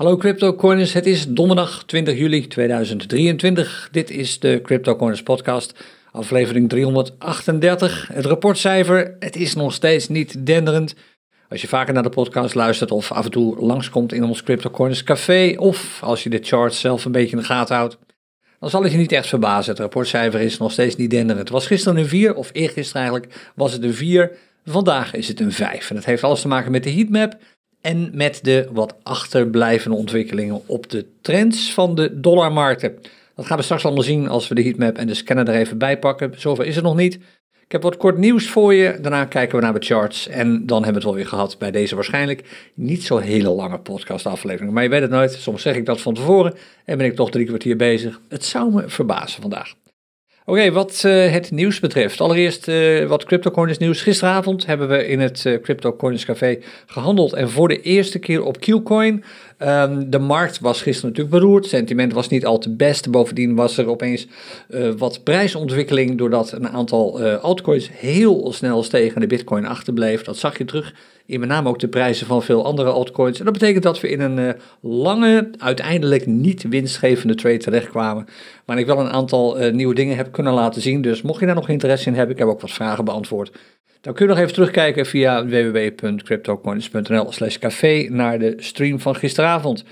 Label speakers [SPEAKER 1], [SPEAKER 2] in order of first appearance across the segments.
[SPEAKER 1] Hallo CryptoCoiners, het is donderdag 20 juli 2023. Dit is de CryptoCoiners podcast, aflevering 338. Het rapportcijfer, het is nog steeds niet denderend. Als je vaker naar de podcast luistert of af en toe langskomt in ons CryptoCoiners café... of als je de charts zelf een beetje in de gaten houdt... dan zal het je niet echt verbazen. Het rapportcijfer is nog steeds niet denderend. Het was gisteren een 4, of eergisteren eigenlijk, was het een 4... Vandaag is het een 5 en dat heeft alles te maken met de heatmap en met de wat achterblijvende ontwikkelingen op de trends van de dollarmarkten. Dat gaan we straks allemaal zien als we de heatmap en de scanner er even bij pakken. Zover is het nog niet. Ik heb wat kort nieuws voor je. Daarna kijken we naar de charts. En dan hebben we het wel weer gehad bij deze waarschijnlijk niet zo hele lange podcastaflevering. Maar je weet het nooit. Soms zeg ik dat van tevoren en ben ik toch drie kwartier bezig. Het zou me verbazen vandaag. Oké, wat uh, het nieuws betreft. Allereerst uh, wat CryptoCoiners nieuws. Gisteravond hebben we in het uh, CryptoCoiners Café gehandeld en voor de eerste keer op Qcoin. Um, de markt was gisteren natuurlijk beroerd, sentiment was niet al te best. Bovendien was er opeens wat prijsontwikkeling doordat een aantal altcoins heel snel stegen en de bitcoin achterbleef. Dat zag je terug in met name ook de prijzen van veel andere altcoins. En dat betekent dat we in een uh, lange, uiteindelijk niet winstgevende trade terechtkwamen. Maar ik wel een aantal uh, nieuwe dingen heb kunnen laten zien. Dus mocht je daar nog interesse in hebben, ik heb ook wat vragen beantwoord. Dan kun je nog even terugkijken via www.cryptocoins.nl slash café naar de stream van gisteravond.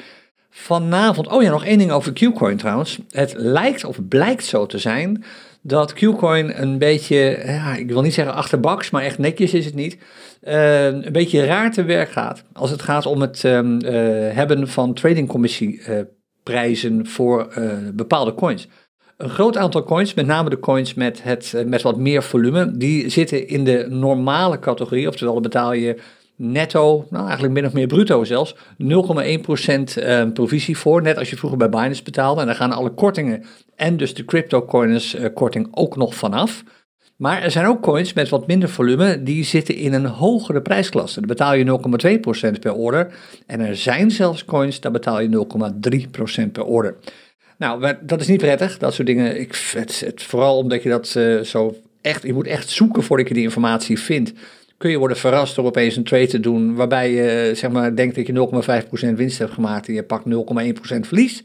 [SPEAKER 1] Vanavond, oh ja, nog één ding over Qcoin trouwens. Het lijkt of blijkt zo te zijn dat Qcoin een beetje, ja, ik wil niet zeggen achterbaks, maar echt netjes is het niet, uh, een beetje raar te werk gaat. Als het gaat om het um, uh, hebben van tradingcommissieprijzen voor bepaalde coins. Een groot aantal coins, met name de coins met, het, met wat meer volume, die zitten in de normale categorie, oftewel betaal je netto, nou eigenlijk min of meer bruto zelfs, 0,1% uh, provisie voor. Net als je vroeger bij Binance betaalde. En daar gaan alle kortingen en dus de crypto-coins uh, korting ook nog vanaf. Maar er zijn ook coins met wat minder volume, die zitten in een hogere prijsklasse. Daar betaal je 0,2% per order. En er zijn zelfs coins, daar betaal je 0,3% per order. Nou, dat is niet prettig, dat soort dingen. Ik, het, vooral omdat je dat uh, zo echt, je moet echt zoeken voordat je die informatie vindt kun je worden verrast door opeens een trade te doen waarbij je zeg maar, denkt dat je 0,5% winst hebt gemaakt en je pakt 0,1% verlies.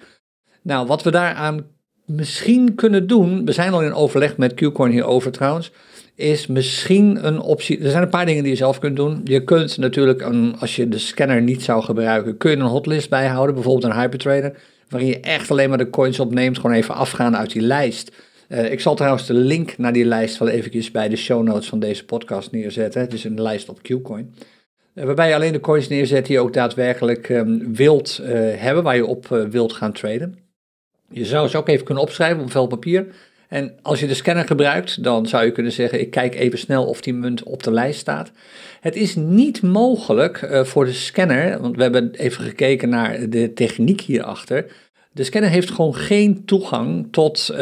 [SPEAKER 1] Nou, wat we daaraan misschien kunnen doen, we zijn al in overleg met Qcoin hierover trouwens, is misschien een optie. Er zijn een paar dingen die je zelf kunt doen. Je kunt natuurlijk, een, als je de scanner niet zou gebruiken, kun je een hotlist bijhouden, bijvoorbeeld een hypertrader, waarin je echt alleen maar de coins opneemt, gewoon even afgaan uit die lijst. Uh, ik zal trouwens de link naar die lijst wel eventjes bij de show notes van deze podcast neerzetten. Het is een lijst op Qcoin. Uh, waarbij je alleen de coins neerzet die je ook daadwerkelijk um, wilt uh, hebben, waar je op wilt gaan traden. Je zou ze ook even kunnen opschrijven op vel papier. En als je de scanner gebruikt, dan zou je kunnen zeggen: ik kijk even snel of die munt op de lijst staat. Het is niet mogelijk voor de scanner, want we hebben even gekeken naar de techniek hierachter. De scanner heeft gewoon geen toegang tot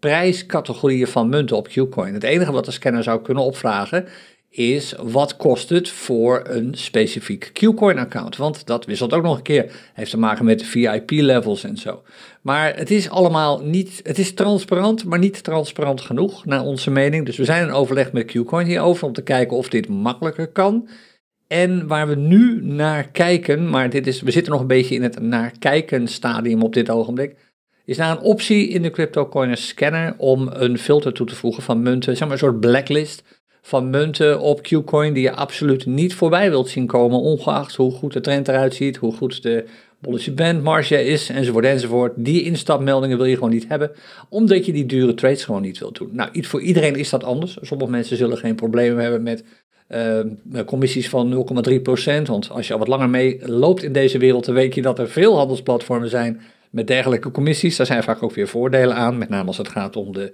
[SPEAKER 1] prijscategorieën van munten op Qcoin. Het enige wat de scanner zou kunnen opvragen is wat kost het voor een specifiek Qcoin-account. Want dat wisselt ook nog een keer. Heeft te maken met VIP-levels en zo. Maar het is allemaal niet, het is transparant, maar niet transparant genoeg, naar onze mening. Dus we zijn in overleg met Qcoin hierover om te kijken of dit makkelijker kan. En waar we nu naar kijken, maar dit is, we zitten nog een beetje in het naar kijken stadium op dit ogenblik is daar een optie in de CryptoCoiner scanner om een filter toe te voegen van munten, zeg maar een soort blacklist van munten op Qcoin die je absoluut niet voorbij wilt zien komen, ongeacht hoe goed de trend eruit ziet, hoe goed de Bollinger Band marge is, enzovoort, enzovoort. Die instapmeldingen wil je gewoon niet hebben, omdat je die dure trades gewoon niet wilt doen. Nou, voor iedereen is dat anders. Sommige mensen zullen geen problemen hebben met uh, commissies van 0,3%, want als je al wat langer mee loopt in deze wereld, dan weet je dat er veel handelsplatformen zijn met dergelijke commissies. Daar zijn vaak ook weer voordelen aan, met name als het gaat om de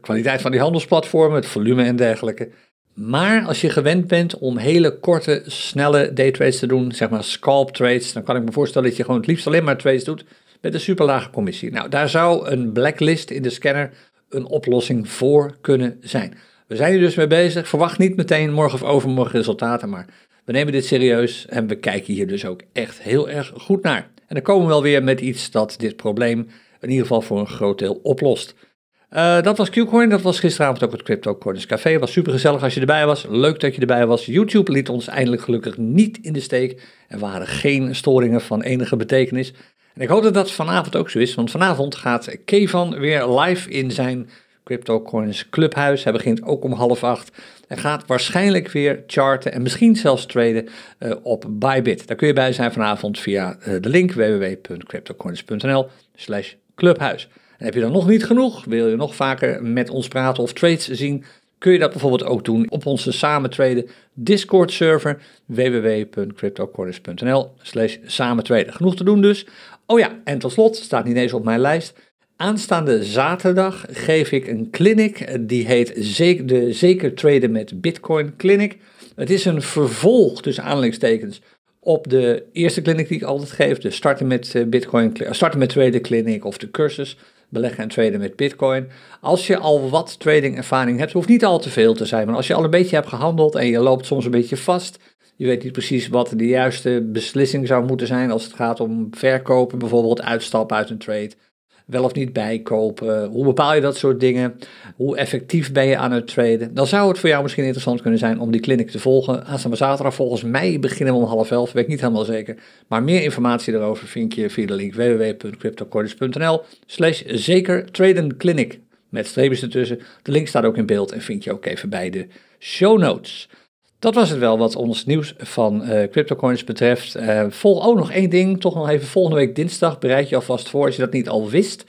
[SPEAKER 1] kwaliteit van die handelsplatformen, het volume en dergelijke. Maar als je gewend bent om hele korte, snelle daytrades te doen, zeg maar scalp trades, dan kan ik me voorstellen dat je gewoon het liefst alleen maar trades doet met een super lage commissie. Nou, daar zou een blacklist in de scanner een oplossing voor kunnen zijn. We zijn hier dus mee bezig. Verwacht niet meteen morgen of overmorgen resultaten, maar we nemen dit serieus en we kijken hier dus ook echt heel erg goed naar. En dan komen we wel weer met iets dat dit probleem in ieder geval voor een groot deel oplost. Uh, dat was Qcoin, dat was gisteravond ook het Crypto Coins Café. Was super gezellig als je erbij was. Leuk dat je erbij was. YouTube liet ons eindelijk gelukkig niet in de steek. Er waren geen storingen van enige betekenis. En ik hoop dat dat vanavond ook zo is, want vanavond gaat Kevan weer live in zijn Crypto Coins Clubhuis. Hij begint ook om half acht. Hij gaat waarschijnlijk weer charten en misschien zelfs traden uh, op Bybit. Daar kun je bij zijn vanavond via uh, de link www.cryptocoins.nl slash clubhuis. En heb je dan nog niet genoeg, wil je nog vaker met ons praten of trades zien, kun je dat bijvoorbeeld ook doen op onze samen traden Discord server www.cryptocorners.nl slash samen traden. Genoeg te doen dus. Oh ja, en tot slot, staat niet eens op mijn lijst, Aanstaande zaterdag geef ik een clinic, die heet de Zeker Traden met Bitcoin Clinic. Het is een vervolg, tussen aanhalingstekens, op de eerste clinic die ik altijd geef, de starten met eh, Bitcoin, starten met traden clinic of de cursus beleggen en traden met Bitcoin. Als je al wat trading ervaring hebt, hoeft niet al te veel te zijn, maar als je al een beetje hebt gehandeld en je loopt soms een beetje vast, je weet niet precies wat de juiste beslissing zou moeten zijn als het gaat om verkopen, bijvoorbeeld uitstappen uit een trade wel of niet bijkopen? Hoe bepaal je dat soort dingen? Hoe effectief ben je aan het traden? Dan zou het voor jou misschien interessant kunnen zijn om die clinic te volgen. Aanstaande zaterdag volgens mij beginnen we om half elf, weet ik niet helemaal zeker. Maar meer informatie daarover vind je via de link www.cryptocordis.nl slash zeker traden clinic. Met streepjes ertussen. De link staat ook in beeld en vind je ook even bij de show notes. Dat was het wel wat ons nieuws van uh, CryptoCoins betreft. Uh, volg ook nog één ding, toch nog even volgende week dinsdag. Bereid je alvast voor als je dat niet al wist.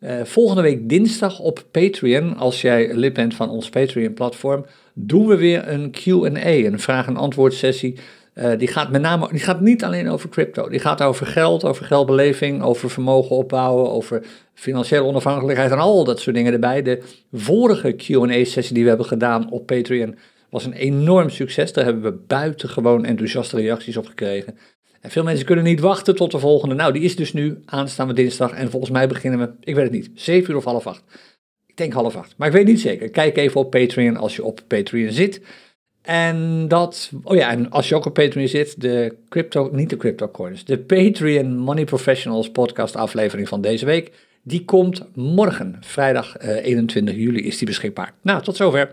[SPEAKER 1] Uh, volgende week dinsdag op Patreon, als jij lid bent van ons Patreon-platform, doen we weer een Q&A, een vraag- en antwoord sessie. die gaat met name, die gaat niet alleen over crypto. Die gaat over geld, over geldbeleving, over vermogen opbouwen, over financiële onafhankelijkheid en al dat soort dingen erbij. De vorige Q&A-sessie die we hebben gedaan op Patreon was een enorm succes. Daar hebben we buitengewoon enthousiaste reacties op gekregen. En veel mensen kunnen niet wachten tot de volgende. Nou, die is dus nu aanstaande dinsdag. En volgens mij beginnen we, ik weet het niet, 7 uur of half acht. Ik denk half acht, maar ik weet niet zeker. Kijk even op Patreon als je op Patreon zit. En dat, oh ja, en als je ook op Patreon zit, de crypto, niet de crypto coins, de Patreon Money Professionals podcast aflevering van deze week, die komt morgen, vrijdag uh, 21 juli is die beschikbaar. Nou, tot zover.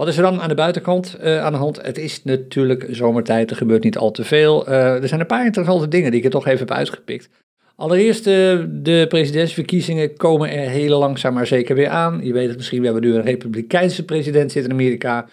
[SPEAKER 1] Wat is er dan aan de buitenkant uh, aan de hand? Het is natuurlijk zomertijd, er gebeurt niet al te veel. Uh, er zijn een paar interessante dingen die ik er toch even heb uitgepikt. Allereerst, uh, de presidentsverkiezingen komen er heel langzaam maar zeker weer aan. Je weet het misschien, we hebben nu een republikeinse president zitten in Amerika.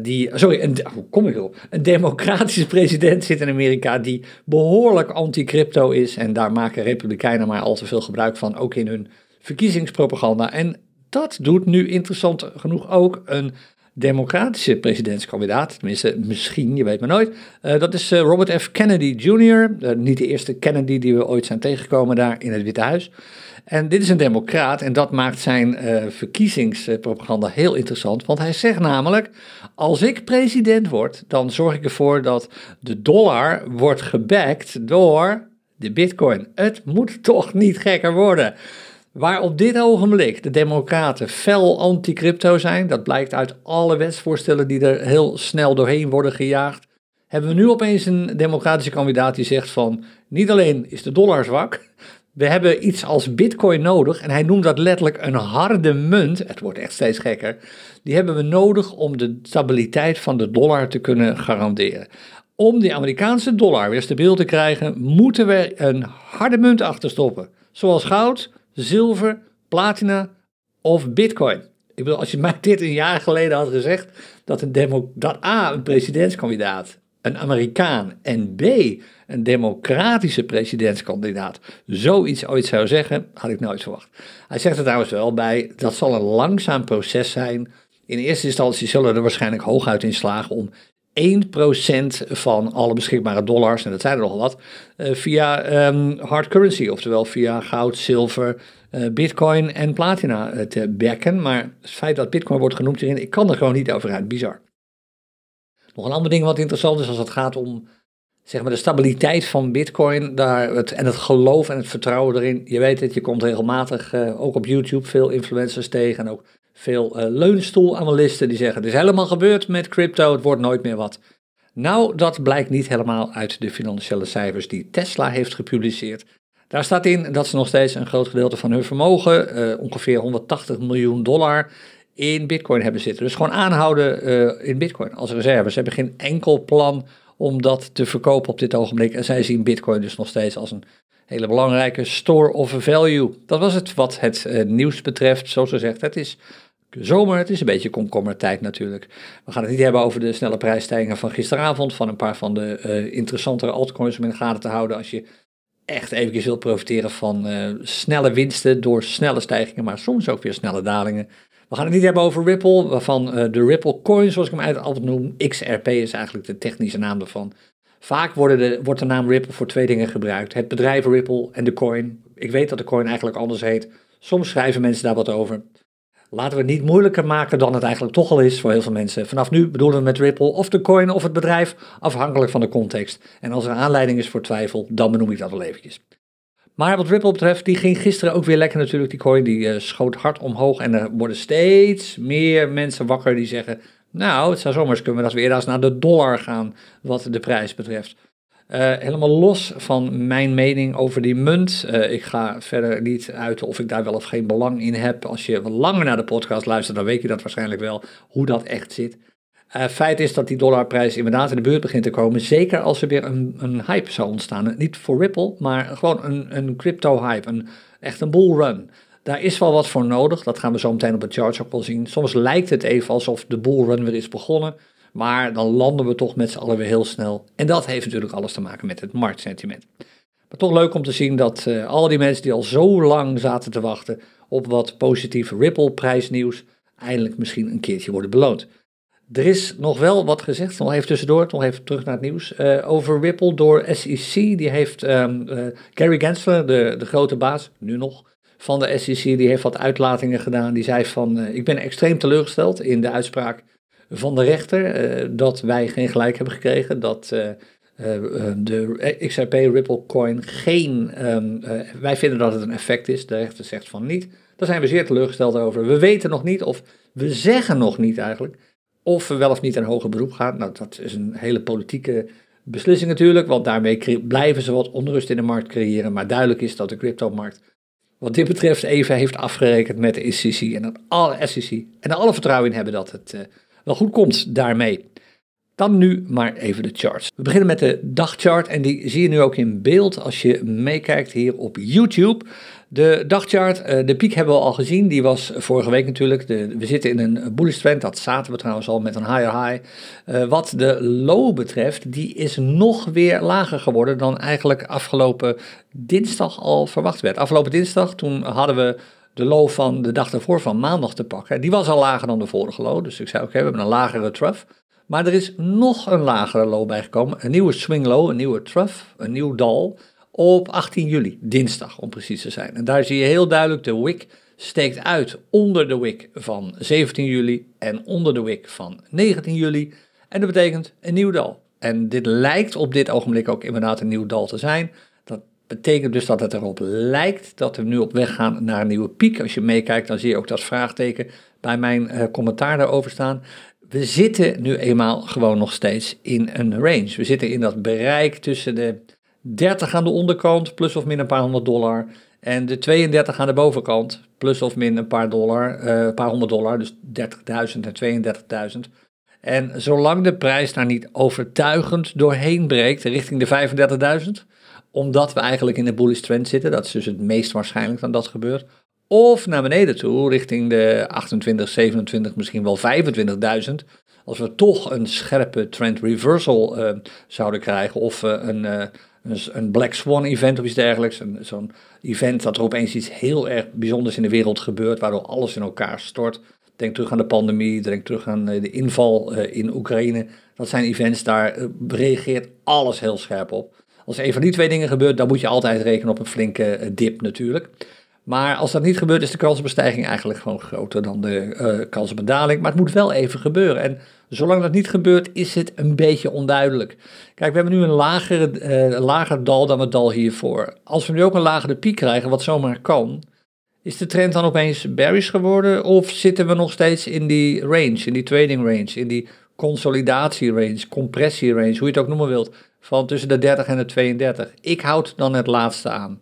[SPEAKER 1] die, sorry, een, hoe kom ik erop? Een democratische president zit in Amerika die behoorlijk anti-crypto is. En daar maken republikeinen maar al te veel gebruik van, ook in hun verkiezingspropaganda. En dat doet nu interessant genoeg ook een democratische presidentskandidaat, tenminste misschien, je weet maar nooit. Uh, dat is uh, Robert F. Kennedy Jr., uh, niet de eerste Kennedy die we ooit zijn tegengekomen daar in het Witte Huis. En dit is een democraat en dat maakt zijn verkiezingspropaganda heel interessant, want hij zegt namelijk, als ik president word, dan zorg ik ervoor dat de dollar wordt gebackt door de bitcoin. Het moet toch niet gekker worden. Waar op dit ogenblik de Democraten fel anti-crypto zijn, dat blijkt uit alle wetsvoorstellen die er heel snel doorheen worden gejaagd, hebben we nu opeens een democratische kandidaat die zegt van niet alleen is de dollar zwak, we hebben iets als bitcoin nodig en hij noemt dat letterlijk een harde munt, het wordt echt steeds gekker, die hebben we nodig om de stabiliteit van de dollar te kunnen garanderen. Om die Amerikaanse dollar weer stabiel te krijgen, moeten we een harde munt achterstoppen, zoals goud, zilver, platina of bitcoin. Ik bedoel, als je mij dit een jaar geleden had gezegd, dat, een dat A, een presidentskandidaat, een Amerikaan, en B, een democratische presidentskandidaat, zoiets ooit zou zeggen, had ik nooit verwacht. Hij zegt er trouwens wel bij, dat zal een langzaam proces zijn. In eerste instantie zullen er waarschijnlijk hooguit in slagen om 1% van alle beschikbare dollars, en dat zijn er nogal wat, uh, via um, hard currency, oftewel via goud, zilver, uh, bitcoin en platina uh, te backen. Maar het feit dat bitcoin wordt genoemd hierin, ik kan er gewoon niet over uit, bizar. Nog een ander ding wat interessant is als het gaat om zeg maar, de stabiliteit van bitcoin daar het, en het geloof en het vertrouwen erin. Je weet het, je komt regelmatig ook op YouTube veel influencers tegen en ook veel uh, leunstoelanalisten die zeggen: het is helemaal gebeurd met crypto, het wordt nooit meer wat. Nou, dat blijkt niet helemaal uit de financiële cijfers die Tesla heeft gepubliceerd. Daar staat in dat ze nog steeds een groot gedeelte van hun vermogen, uh, ongeveer 180 miljoen dollar, in Bitcoin hebben zitten. Dus gewoon aanhouden uh, in Bitcoin als reserve. Ze hebben geen enkel plan om dat te verkopen op dit ogenblik. En zij zien Bitcoin dus nog steeds als een hele belangrijke store of value. Dat was het wat het uh, nieuws betreft. Zoals gezegd, het is zomer, het is een beetje komkommertijd natuurlijk. We gaan het niet hebben over de snelle prijsstijgingen van gisteravond, van een paar van de uh, interessantere altcoins om in de gaten te houden als je echt eventjes wilt profiteren van uh, snelle winsten door snelle stijgingen, maar soms ook weer snelle dalingen. We gaan het niet hebben over Ripple, waarvan de Ripple coin, zoals ik hem altijd noem, XRP is eigenlijk de technische naam daarvan. Vaak wordt de naam Ripple voor twee dingen gebruikt. Het bedrijf Ripple en de coin. Ik weet dat de coin eigenlijk anders heet. Soms schrijven mensen daar wat over. Laten we het niet moeilijker maken dan het eigenlijk toch al is voor heel veel mensen. Vanaf nu bedoelen we met Ripple of de coin of het bedrijf, afhankelijk van de context. En als er aanleiding is voor twijfel, dan benoem ik dat wel eventjes. Maar wat Ripple betreft, die ging gisteren ook weer lekker natuurlijk, die coin. Die uh, schoot hard omhoog en er worden steeds meer mensen wakker die zeggen... Nou, het zou zomaar kunnen dat we eerder eens naar de dollar gaan wat de prijs betreft. Uh, helemaal los van mijn mening over die munt. Uh, ik ga verder niet uit of ik daar wel of geen belang in heb. Als je langer naar de podcast luistert, dan weet je dat waarschijnlijk wel, hoe dat echt zit. Uh, feit is dat die dollarprijs inderdaad in de buurt begint te komen. Zeker als er weer een, een hype zou ontstaan. Niet voor Ripple, maar gewoon een, een crypto-hype. Een, echt een bull run. Daar is wel wat voor nodig. Dat gaan we zo meteen op het chart ook wel zien. Soms lijkt het even alsof de bull run weer is begonnen. Maar dan landen we toch met z'n allen weer heel snel. En dat heeft natuurlijk alles te maken met het marktsentiment. Maar toch leuk om te zien dat uh, al die mensen die al zo lang zaten te wachten op wat positief Ripple-prijsnieuws, eindelijk misschien een keertje worden beloond. Er is nog wel wat gezegd, nog even tussendoor, nog even terug naar het nieuws, uh, over Ripple door SEC. Die heeft um, uh, Gary Gensler, de, de grote baas, nu nog, van de SEC, die heeft wat uitlatingen gedaan. Die zei van, uh, ik ben extreem teleurgesteld in de uitspraak van de rechter uh, dat wij geen gelijk hebben gekregen, dat uh, de XRP Ripple coin geen, um, wij vinden dat het een effect is, de rechter zegt van niet. Daar zijn we zeer teleurgesteld over. We weten nog niet, of we zeggen nog niet eigenlijk, of we wel of niet een hoger beroep gaan. Nou, dat is een hele politieke beslissing natuurlijk, want daarmee blijven ze wat onrust in de markt creëren. Maar duidelijk is dat de cryptomarkt wat dit betreft even heeft afgerekend met de SEC en dat alle SEC en alle vertrouwen in hebben dat het wel goed komt daarmee. Dan nu maar even de charts. We beginnen met de dagchart en die zie je nu ook in beeld als je meekijkt hier op YouTube. De dagchart, eh, de piek hebben we al gezien, die was vorige week natuurlijk. We zitten in een bullish trend, dat zaten we trouwens al met een higher high. Uh, wat de low betreft, die is nog weer lager geworden dan eigenlijk afgelopen dinsdag al verwacht werd. Afgelopen dinsdag, toen hadden we de low van de dag daarvoor, van maandag, te pakken. Die was al lager dan de vorige low. Dus ik zei: Oké, we hebben een lagere trough. Maar er is nog een lagere low bijgekomen. Een nieuwe swing low, een nieuwe trough, een nieuw dal. Op 18 juli, dinsdag om precies te zijn. En daar zie je heel duidelijk de wick steekt uit onder de wick van 17 juli en onder de wick van 19 juli. En dat betekent een nieuw dal. En dit lijkt op dit ogenblik ook inderdaad een nieuw dal te zijn betekent dus dat het erop lijkt dat we nu op weg gaan naar een nieuwe piek. Als je meekijkt, dan zie je ook dat vraagteken bij mijn uh, commentaar daarover staan. We zitten nu eenmaal gewoon nog steeds in een range. We zitten in dat bereik tussen de 30 aan de onderkant, plus of min een paar honderd dollar. En de 32 aan de bovenkant, plus of min een paar dollar, uh, een paar honderd dollar, dus 30.000 en 32.000. En zolang de prijs daar niet overtuigend doorheen breekt, richting de 35.000, omdat we eigenlijk in de bullish trend zitten. Dat is dus het meest waarschijnlijk dat dat gebeurt. Of naar beneden toe, richting de 28, 27, misschien wel 25.000. Als we toch een scherpe trend reversal uh, zouden krijgen. Of uh, een, uh, een Black Swan event of iets dergelijks. Zo'n event dat er opeens iets heel erg bijzonders in de wereld gebeurt. Waardoor alles in elkaar stort. Denk terug aan de pandemie, denk terug aan de inval in Oekraïne. Dat zijn events, daar reageert alles heel scherp op. Als een van die twee dingen gebeurt, dan moet je altijd rekenen op een flinke eh, dip natuurlijk. Maar als dat niet gebeurt, is de kans op een stijging eigenlijk gewoon groter dan de uh, kans op een daling. Maar het moet wel even gebeuren. En zolang dat niet gebeurt, is het een beetje onduidelijk. Kijk, we hebben nu een lagere, uh, lager dal dan het dal hiervoor. Als we nu ook een lagere piek krijgen, wat zomaar kan, is de trend dan opeens bearish geworden? Of zitten we nog steeds in die range, in die trading range, in die consolidatie range, compressie range, hoe je het ook noemen wilt? van tussen de 30 en de 32. Ik houd dan het laatste aan.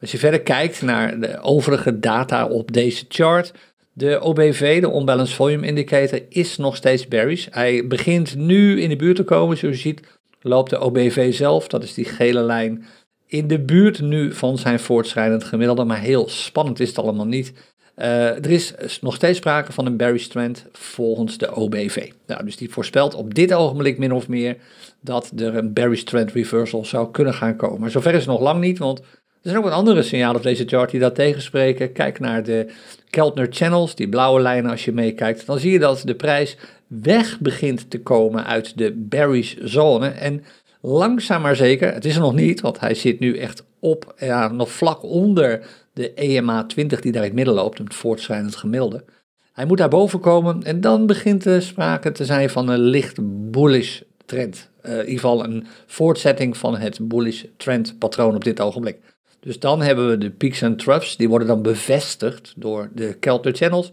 [SPEAKER 1] Als je verder kijkt naar de overige data op deze chart, de OBV, de Unbalanced Volume Indicator, is nog steeds bearish. Hij begint nu in de buurt te komen, zoals je ziet loopt de OBV zelf, dat is die gele lijn, in de buurt nu van zijn voortschrijdend gemiddelde, maar heel spannend is het allemaal niet. Uh, er is nog steeds sprake van een bearish trend volgens de OBV. Nou, dus die voorspelt op dit ogenblik min of meer dat er een bearish trend reversal zou kunnen gaan komen. Maar zover is het nog lang niet, want er zijn ook wat andere signalen op deze chart die dat tegenspreken. Kijk naar de Keltner Channels, die blauwe lijnen als je meekijkt. Dan zie je dat de prijs weg begint te komen uit de bearish zone. En langzaam maar zeker, het is er nog niet, want hij zit nu echt op, ja, nog vlak onder de EMA 20 die daar in het midden loopt, het voortschrijdend gemiddelde. Hij moet daar boven komen en dan begint er sprake te zijn van een licht bullish trend. Uh, in ieder geval een voortzetting van het bullish trend patroon op dit ogenblik. Dus dan hebben we de peaks en troughs, die worden dan bevestigd door de Kelter channels.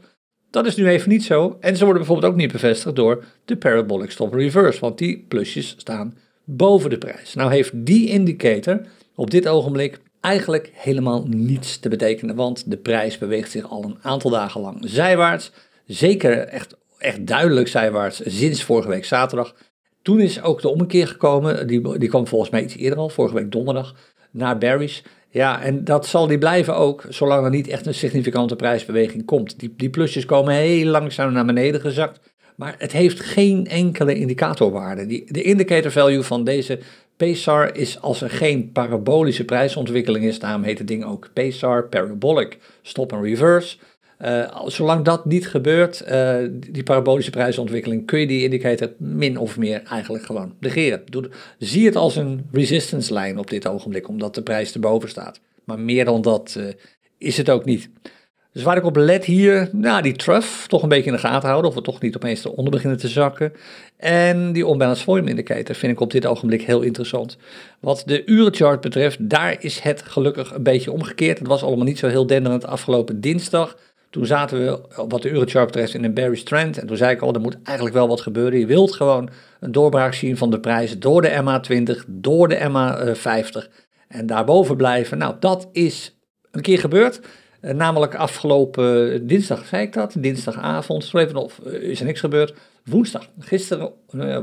[SPEAKER 1] Dat is nu even niet zo. En ze worden bijvoorbeeld ook niet bevestigd door de parabolic stop reverse, want die plusjes staan boven de prijs. Nou heeft die indicator op dit ogenblik eigenlijk helemaal niets te betekenen, want de prijs beweegt zich al een aantal dagen lang zijwaarts. Zeker echt, echt duidelijk zijwaarts sinds vorige week zaterdag. Toen is ook de ommekeer gekomen, die, die kwam volgens mij iets eerder al, vorige week donderdag, naar bearish. Ja, en dat zal die blijven ook, zolang er niet echt een significante prijsbeweging komt. Die, die plusjes komen heel langzaam naar beneden gezakt, maar het heeft geen enkele indicatorwaarde. Die, de indicator value van deze PSAR is als er geen parabolische prijsontwikkeling is, daarom heet het ding ook PSAR, Parabolic Stop and Reverse. Uh, zolang dat niet gebeurt, uh, die parabolische prijsontwikkeling, kun je die indicator min of meer eigenlijk gewoon negeren. Doe, zie het als een resistance lijn op dit ogenblik, omdat de prijs erboven staat. Maar meer dan dat uh, is het ook niet. Dus waar ik op let hier, nou die trough toch een beetje in de gaten houden, of we toch niet opeens eronder beginnen te zakken. En die unbalanced volume indicator vind ik op dit ogenblik heel interessant. Wat de urenchart betreft, daar is het gelukkig een beetje omgekeerd. Het was allemaal niet zo heel denderend afgelopen dinsdag. Toen zaten we, wat de Eurochart betreft, in een bearish trend. En toen zei ik al, er moet eigenlijk wel wat gebeuren. Je wilt gewoon een doorbraak zien van de prijs door de MA20, door de MA50 en daarboven blijven. Nou, dat is een keer gebeurd. Eh, namelijk afgelopen dinsdag, zei ik dat, dinsdagavond, of eh, is er niks gebeurd. Woensdag, gisteren,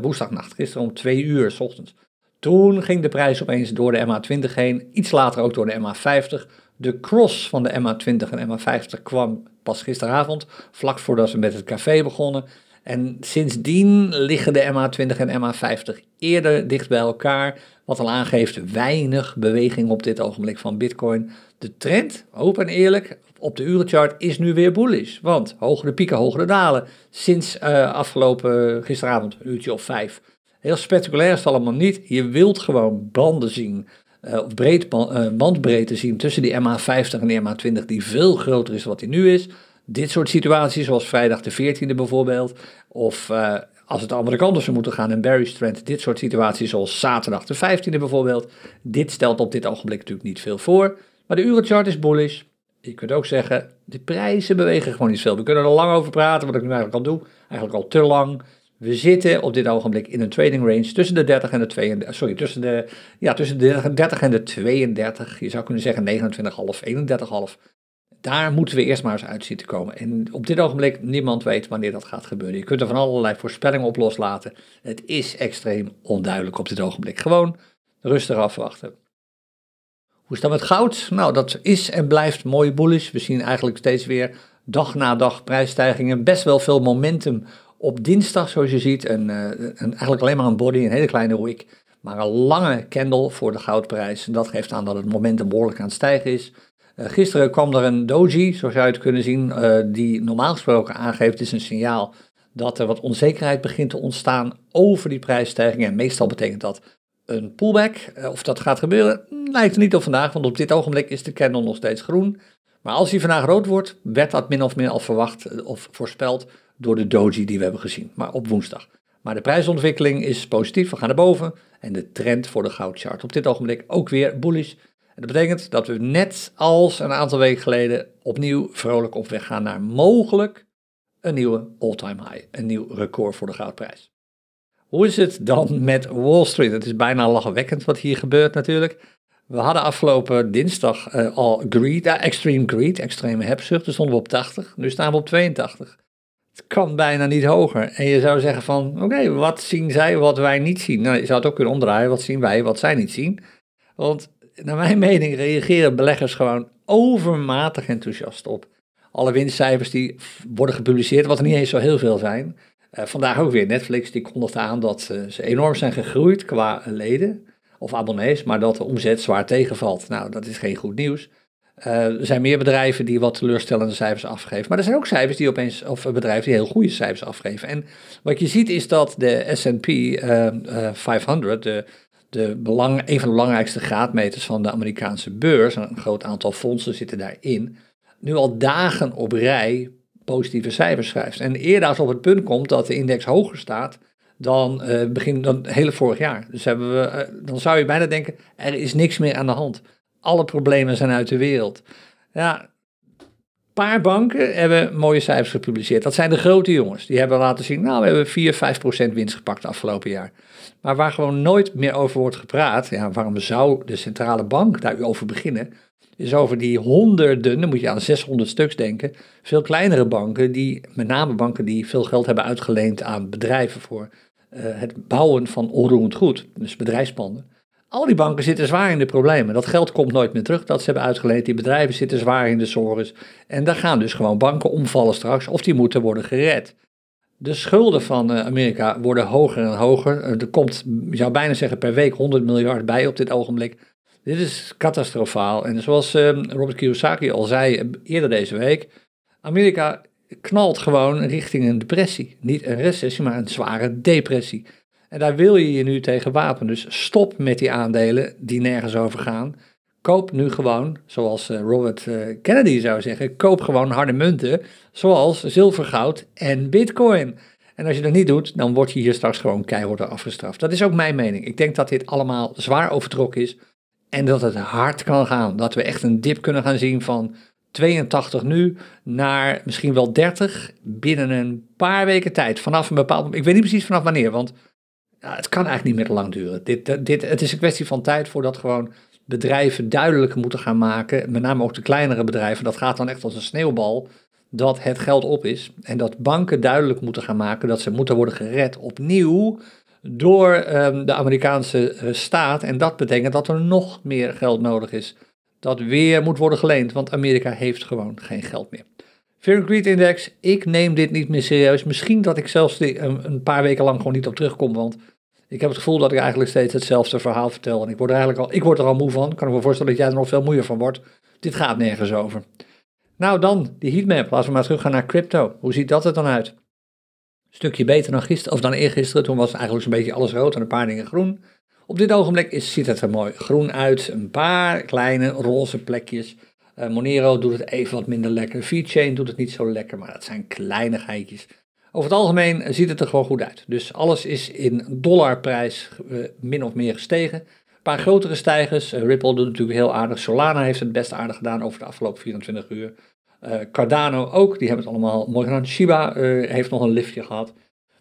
[SPEAKER 1] woensdagnacht, gisteren om twee uur s ochtends. Toen ging de prijs opeens door de MA20 heen, iets later ook door de MA50. De cross van de MA20 en MA50 kwam pas gisteravond, vlak voordat we met het café begonnen. En sindsdien liggen de MA20 en MA50 eerder dicht bij elkaar, wat al aangeeft weinig beweging op dit ogenblik van Bitcoin. De trend, open en eerlijk, op de urenchart is nu weer bullish, want hogere pieken, hogere dalen sinds uh, afgelopen gisteravond, een uurtje of vijf. Heel spectaculair is het allemaal niet. Je wilt gewoon banden zien uh, of breed, uh, bandbreedte zien tussen die MA50 en de MA20 die veel groter is dan wat die nu is. Dit soort situaties, zoals vrijdag de 14e bijvoorbeeld, of uh, als het de andere kant op zou moeten gaan, een bearish trend, dit soort situaties zoals zaterdag de 15e bijvoorbeeld. Dit stelt op dit ogenblik natuurlijk niet veel voor, maar de urenchart is bullish. Je kunt ook zeggen, de prijzen bewegen gewoon niet veel. We kunnen er lang over praten, wat ik nu eigenlijk al doe, eigenlijk al te lang. We zitten op dit ogenblik in een trading range tussen de 30 en de 32, sorry, tussen de, ja, tussen de 30 en de 32. Je zou kunnen zeggen 29,5, 31,5. Daar moeten we eerst maar eens uit zien te komen. En op dit ogenblik, niemand weet wanneer dat gaat gebeuren. Je kunt er van allerlei voorspellingen op loslaten. Het is extreem onduidelijk op dit ogenblik. Gewoon rustig afwachten. Hoe is dat met goud? Nou, dat is en blijft mooi bullish. We zien eigenlijk steeds weer dag na dag prijsstijgingen. Best wel veel momentum op dinsdag, zoals je ziet, een, eh, een, eigenlijk alleen maar een body, een hele kleine wick, maar een lange candle voor de goudprijs. Dat geeft aan dat het momentum behoorlijk aan het stijgen is. Uh, gisteren kwam er een doji, zoals je het kunnen zien, uh, die normaal gesproken aangeeft, is een signaal dat er wat onzekerheid begint te ontstaan over die prijsstijging. En meestal betekent dat een pullback. Of dat gaat gebeuren, lijkt er niet op vandaag, want op dit ogenblik is de candle nog steeds groen. Maar als hij vandaag rood wordt, werd dat min of meer al verwacht of voorspeld door de doji die we hebben gezien, maar op woensdag. Maar de prijsontwikkeling is positief, we gaan naar boven. En de trend voor de goudchart op dit ogenblik ook weer bullish. En dat betekent dat we net als een aantal weken geleden opnieuw vrolijk op weg gaan naar mogelijk een nieuwe all-time high. Een nieuw record voor de goudprijs. Hoe is het dan met Wall Street? Het is bijna lachwekkend wat hier gebeurt natuurlijk. We hadden afgelopen dinsdag uh, al greed, uh, extreme greed, extreme hebzucht. Toen stonden we op 80, nu staan we op 82. Het kan bijna niet hoger. En je zou zeggen van, oké, wat zien zij wat wij niet zien? Nou, je zou het ook kunnen omdraaien, wat zien wij wat zij niet zien? Want naar mijn mening reageren beleggers gewoon overmatig enthousiast op. Alle winstcijfers die worden gepubliceerd, wat er niet eens zo heel veel zijn. Uh, vandaag ook weer Netflix, die kondigt aan dat uh, ze enorm zijn gegroeid qua leden of abonnees, maar dat de omzet zwaar tegenvalt. Nou, dat is geen goed nieuws. Uh, er zijn meer bedrijven die wat teleurstellende cijfers afgeven. Maar er zijn ook cijfers die opeens, of bedrijven die heel goede cijfers afgeven. En wat je ziet is dat de SP uh, 500, de, de belang, een van de belangrijkste graadmeters van de Amerikaanse beurs, een groot aantal fondsen zitten daarin, nu al dagen op rij positieve cijfers schrijft. En eerder als op het punt komt dat de index hoger staat dan uh, begin dan hele vorig jaar. Dus hebben we, dan zou je bijna denken, er is niks meer aan de hand. Alle problemen zijn uit de wereld. Ja, paar banken hebben mooie cijfers gepubliceerd. Dat zijn de grote jongens. Die hebben laten zien, nou, we hebben 4, 5 procent winst gepakt afgelopen jaar. Maar waar gewoon nooit meer over wordt gepraat, ja, waarom zou de centrale bank daar over beginnen? Is over die honderden, dan moet je aan 600 stuks denken, veel kleinere banken, die, met name banken die veel geld hebben uitgeleend aan bedrijven voor uh, het bouwen van onroerend goed, dus bedrijfspanden. Al die banken zitten zwaar in de problemen. Dat geld komt nooit meer terug dat ze hebben uitgeleend. Die bedrijven zitten zwaar in de sores. En daar gaan dus gewoon banken omvallen straks, of die moeten worden gered. De schulden van uh, Amerika worden hoger en hoger. Uh, er komt, je zou bijna zeggen, per week 100 miljard bij op dit ogenblik. Dit is catastrofaal. En zoals uh, Robert Kiyosaki al zei eerder deze week, Amerika knalt gewoon richting een depressie. Niet een recessie, maar een zware depressie. En daar wil je je nu tegen wapenen. Dus stop met die aandelen die nergens over gaan. Koop nu gewoon, zoals eh, Robert eh, Kennedy zou zeggen, koop gewoon harde munten, zoals zilver, goud en bitcoin. En als je dat niet doet, dan word je hier straks gewoon keihard afgestraft. Dat is ook mijn mening. Ik denk dat dit allemaal zwaar overtrokken is en dat het hard kan gaan. Dat we echt een dip kunnen gaan zien van 82 nu naar misschien wel 30 binnen een paar weken tijd. Vanaf een bepaald Ik weet niet precies vanaf wanneer, want het kan eigenlijk niet meer lang duren. Dit, dit, het is een kwestie van tijd voordat gewoon bedrijven duidelijk moeten gaan maken. Met name ook de kleinere bedrijven. Dat gaat dan echt als een sneeuwbal. Dat het geld op is. En dat banken duidelijk moeten gaan maken dat ze moeten worden gered opnieuw door um, de Amerikaanse eh, staat. En dat betekent dat er nog meer geld nodig is dat weer moet worden geleend, want Amerika heeft gewoon geen geld meer. Fear and Greed Index, ik neem dit niet meer serieus. Misschien dat ik zelfs een, een, paar weken lang gewoon niet op terugkom, want ik heb het gevoel dat ik eigenlijk steeds hetzelfde verhaal vertel. En ik word er eigenlijk al, ik word er al moe van. Kan ik me voorstellen dat jij er nog veel moeier van wordt. Dit gaat nergens over. Nou dan, die heatmap. Laten we maar terug gaan naar crypto. Hoe ziet dat er dan uit? Een stukje beter dan gisteren, of dan eergisteren. Toen was eigenlijk zo'n beetje alles rood en een paar dingen groen. Op dit ogenblik is, ziet het er mooi groen uit. Een paar kleine roze plekjes. Uh, Monero doet het even wat minder lekker. VeChain doet het niet zo lekker, maar dat zijn kleinigheidjes. Over het algemeen ziet het er gewoon goed uit. Dus alles is in dollarprijs uh, min of meer gestegen. Een paar grotere stijgers. Uh, Ripple doet natuurlijk heel aardig. Solana heeft het best aardig gedaan over de afgelopen 24 uur. Cardano ook, die hebben het allemaal mooi gedaan. Shiba heeft nog een liftje gehad.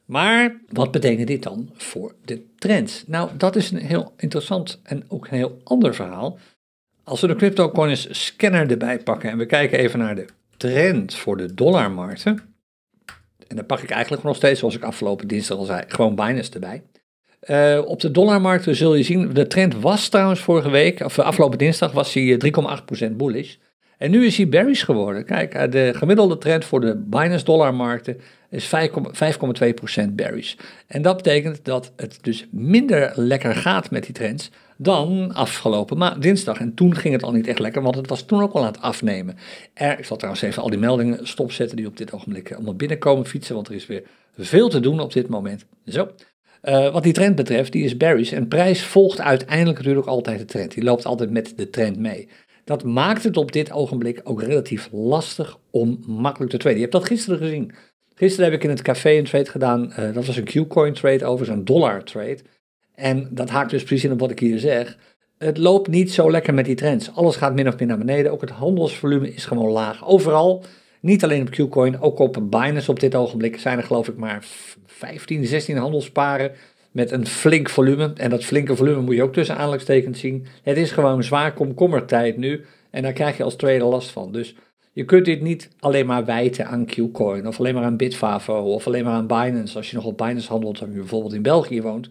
[SPEAKER 1] Maar wat betekent dit dan voor de trends? Nou, dat is een heel interessant en ook een heel ander verhaal. Als we de CryptoCoins scanner erbij pakken en we kijken even naar de trend voor de dollarmarkten. En dan pak ik eigenlijk nog steeds, zoals ik afgelopen dinsdag al zei, gewoon Binance erbij. Uh, op de dollarmarkten zul je zien, de trend was trouwens vorige week, of afgelopen dinsdag was hij 3,8% bullish. En nu is hij bearish geworden. Kijk, eh, de gemiddelde trend voor de Binance dollarmarkten is 5,2% bearish. En dat betekent dat het dus minder lekker gaat met die trends dan afgelopen ma dinsdag. En toen ging het al niet echt lekker, want het was toen ook al aan het afnemen. Er, ik zal trouwens even al die meldingen stopzetten die op dit ogenblik allemaal binnenkomen fietsen, want er is weer veel te doen op dit moment. Zo. Uh, wat die trend betreft, die is bearish. En prijs volgt uiteindelijk natuurlijk altijd de trend. Die loopt altijd met de trend mee. Dat maakt het op dit ogenblik ook relatief lastig om makkelijk te traden. Je hebt dat gisteren gezien. Gisteren heb ik in het café een trade gedaan. Uh, dat was een Q-coin trade over zo'n dollar trade. En dat haakt dus precies in op wat ik hier zeg. Het loopt niet zo lekker met die trends. Alles gaat min of meer naar beneden. Ook het handelsvolume is gewoon laag. Overal, niet alleen op Qcoin, ook op Binance op dit ogenblik zijn er geloof ik maar 15, 16 handelsparen met een flink volume. En dat flinke volume moet je ook tussen aanhalingstekens zien. Het is gewoon zwaar komkommertijd nu. En daar krijg je als trader last van. Dus je kunt dit niet alleen maar wijten aan Qcoin of alleen maar aan Bitfavo of alleen maar aan Binance als je nog op Binance handelt of je bijvoorbeeld in België woont.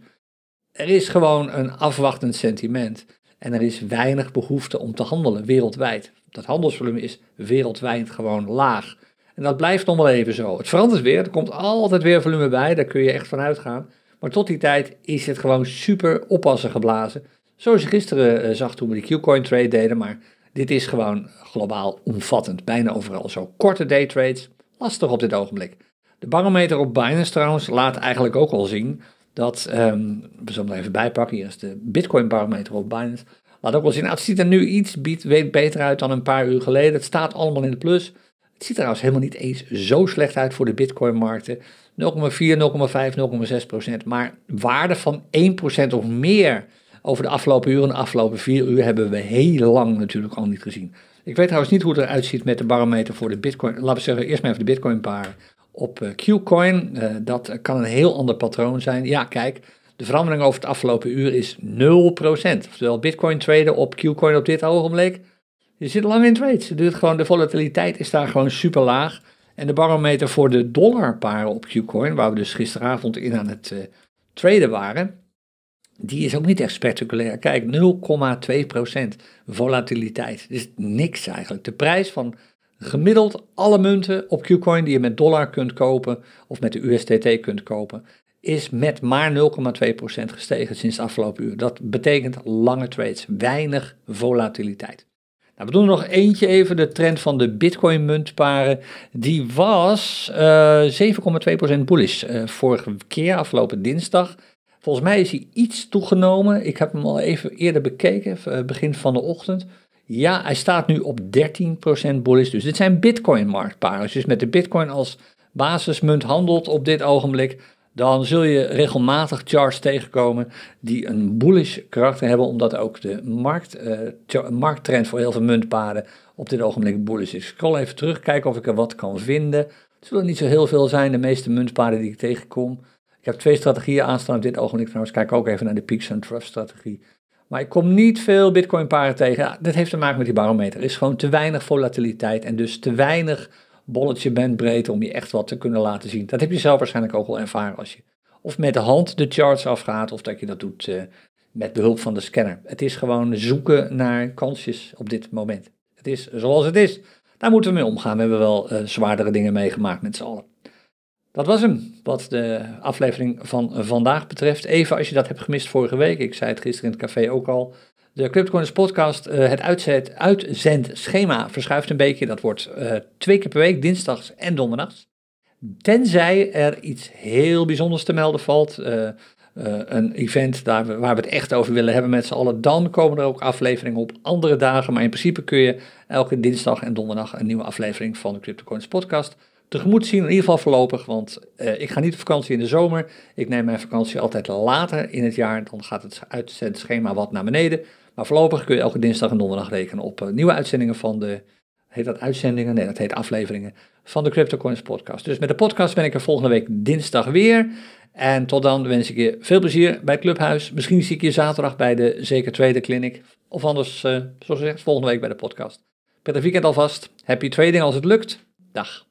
[SPEAKER 1] Er is gewoon een afwachtend sentiment en er is weinig behoefte om te handelen wereldwijd. Dat handelsvolume is wereldwijd gewoon laag. En dat blijft nog wel even zo. Het verandert weer, er komt altijd weer volume bij, daar kun je echt van uitgaan. Maar tot die tijd is het gewoon super oppassen geblazen. Zoals je gisteren uh, zag toen we die Qcoin trade deden, maar dit is gewoon globaal omvattend. Bijna overal zo. Korte daytrades, lastig op dit ogenblik. De barometer op Binance trouwens laat eigenlijk ook al zien dat, um, we zullen er even bijpakken, hier is de Bitcoin barometer op Binance. Laat ook wel zien, nou, het ziet er nu iets beter uit dan een paar uur geleden. Het staat allemaal in de plus. Het ziet er trouwens helemaal niet eens zo slecht uit voor de Bitcoin-markten. 0,4, 0,5, 0,6 procent. Maar waarde van 1 procent of meer over de afgelopen uren, de afgelopen vier uur, hebben we heel lang natuurlijk al niet gezien. Ik weet trouwens niet hoe het eruit ziet met de barometer voor de Bitcoin. Laten we zeggen, eerst maar even de Bitcoin-paar op uh, Qcoin. Uh, dat kan een heel ander patroon zijn. Ja, kijk, de verandering over het afgelopen uur is 0%. Oftewel, Bitcoin traden op Qcoin op dit ogenblik. Je zit lang in trades. Het gewoon, de volatiliteit is daar gewoon super laag. En de barometer voor de dollarparen op Qcoin, waar we dus gisteravond in aan het uh, traden waren, die is ook niet echt spectaculair. Kijk, 0,2% volatiliteit. Dus niks eigenlijk. De prijs van gemiddeld alle munten op Qcoin die je met dollar kunt kopen of met de USDT kunt kopen, is met maar 0,2% gestegen sinds het afgelopen uur. Dat betekent lange trades, weinig volatiliteit. Nou, we doen er nog eentje even, de trend van de Bitcoin muntparen. Die was uh, eh, 7,2% bullish uh, vorige keer, afgelopen dinsdag. Volgens mij is hij iets toegenomen. Ik heb hem al even eerder bekeken, eh, begin van de ochtend. Ja, hij staat nu op 13% bullish. Dus dit zijn Bitcoin-marktparen. Als je dus met de Bitcoin als basismunt handelt op dit ogenblik, dan zul je regelmatig charts tegenkomen die een bullish karakter hebben, omdat ook de markt, uh, markttrend voor heel veel muntparen op dit ogenblik bullish is. Ik scroll even terug, kijken of ik er wat kan vinden. Het zullen niet zo heel veel zijn, de meeste muntparen die ik tegenkom. Ik heb twee strategieën aanstaan op dit ogenblik trouwens. Kijk ook even naar de Peaks and Trust strategie. Maar ik kom niet veel bitcoin paren tegen. Ja, dat heeft te maken met die barometer. Er is gewoon te weinig volatiliteit en dus te weinig bolletje bandbreedte om je echt wat te kunnen laten zien. Dat heb je zelf waarschijnlijk ook wel ervaren als je of met de hand de charts afgaat of dat je dat doet uh, met behulp van de scanner. Het is gewoon zoeken naar kansjes op dit moment. Het is zoals het is. Daar moeten we mee omgaan. We hebben wel uh, zwaardere dingen meegemaakt met z'n allen. Dat was hem, wat de aflevering van vandaag betreft. Even als je dat hebt gemist vorige week, ik zei het gisteren in het café ook al. De CryptoCoins podcast, uh, het uitzet, uitzendschema verschuift een beetje. Dat wordt uh, twee keer per week, dinsdags en donderdags. Tenzij er iets heel bijzonders te melden valt, uh, een event daar, waar we het echt over willen hebben met z'n allen, dan komen er ook afleveringen op andere dagen. Maar in principe kun je elke dinsdag en donderdag een nieuwe aflevering van de CryptoCoins podcast tegemoet zien, in ieder geval voorlopig, want uh, ik ga niet op vakantie in de zomer. Ik neem mijn vakantie altijd later in het jaar, dan gaat het uitzendschema wat naar beneden. Maar voorlopig kun je elke dinsdag en donderdag rekenen op uh, nieuwe uitzendingen van de, heet dat uitzendingen? Nee, dat heet afleveringen van de CryptoCoins podcast. Dus met de podcast ben ik er volgende week dinsdag weer. En tot dan wens ik je veel plezier bij het Clubhuis. Misschien zie ik je zaterdag bij de Zeker Tweede Clinic. Of anders, uh, zoals gezegd, volgende week bij de podcast. Prettig weekend alvast. Happy trading als het lukt. Dag.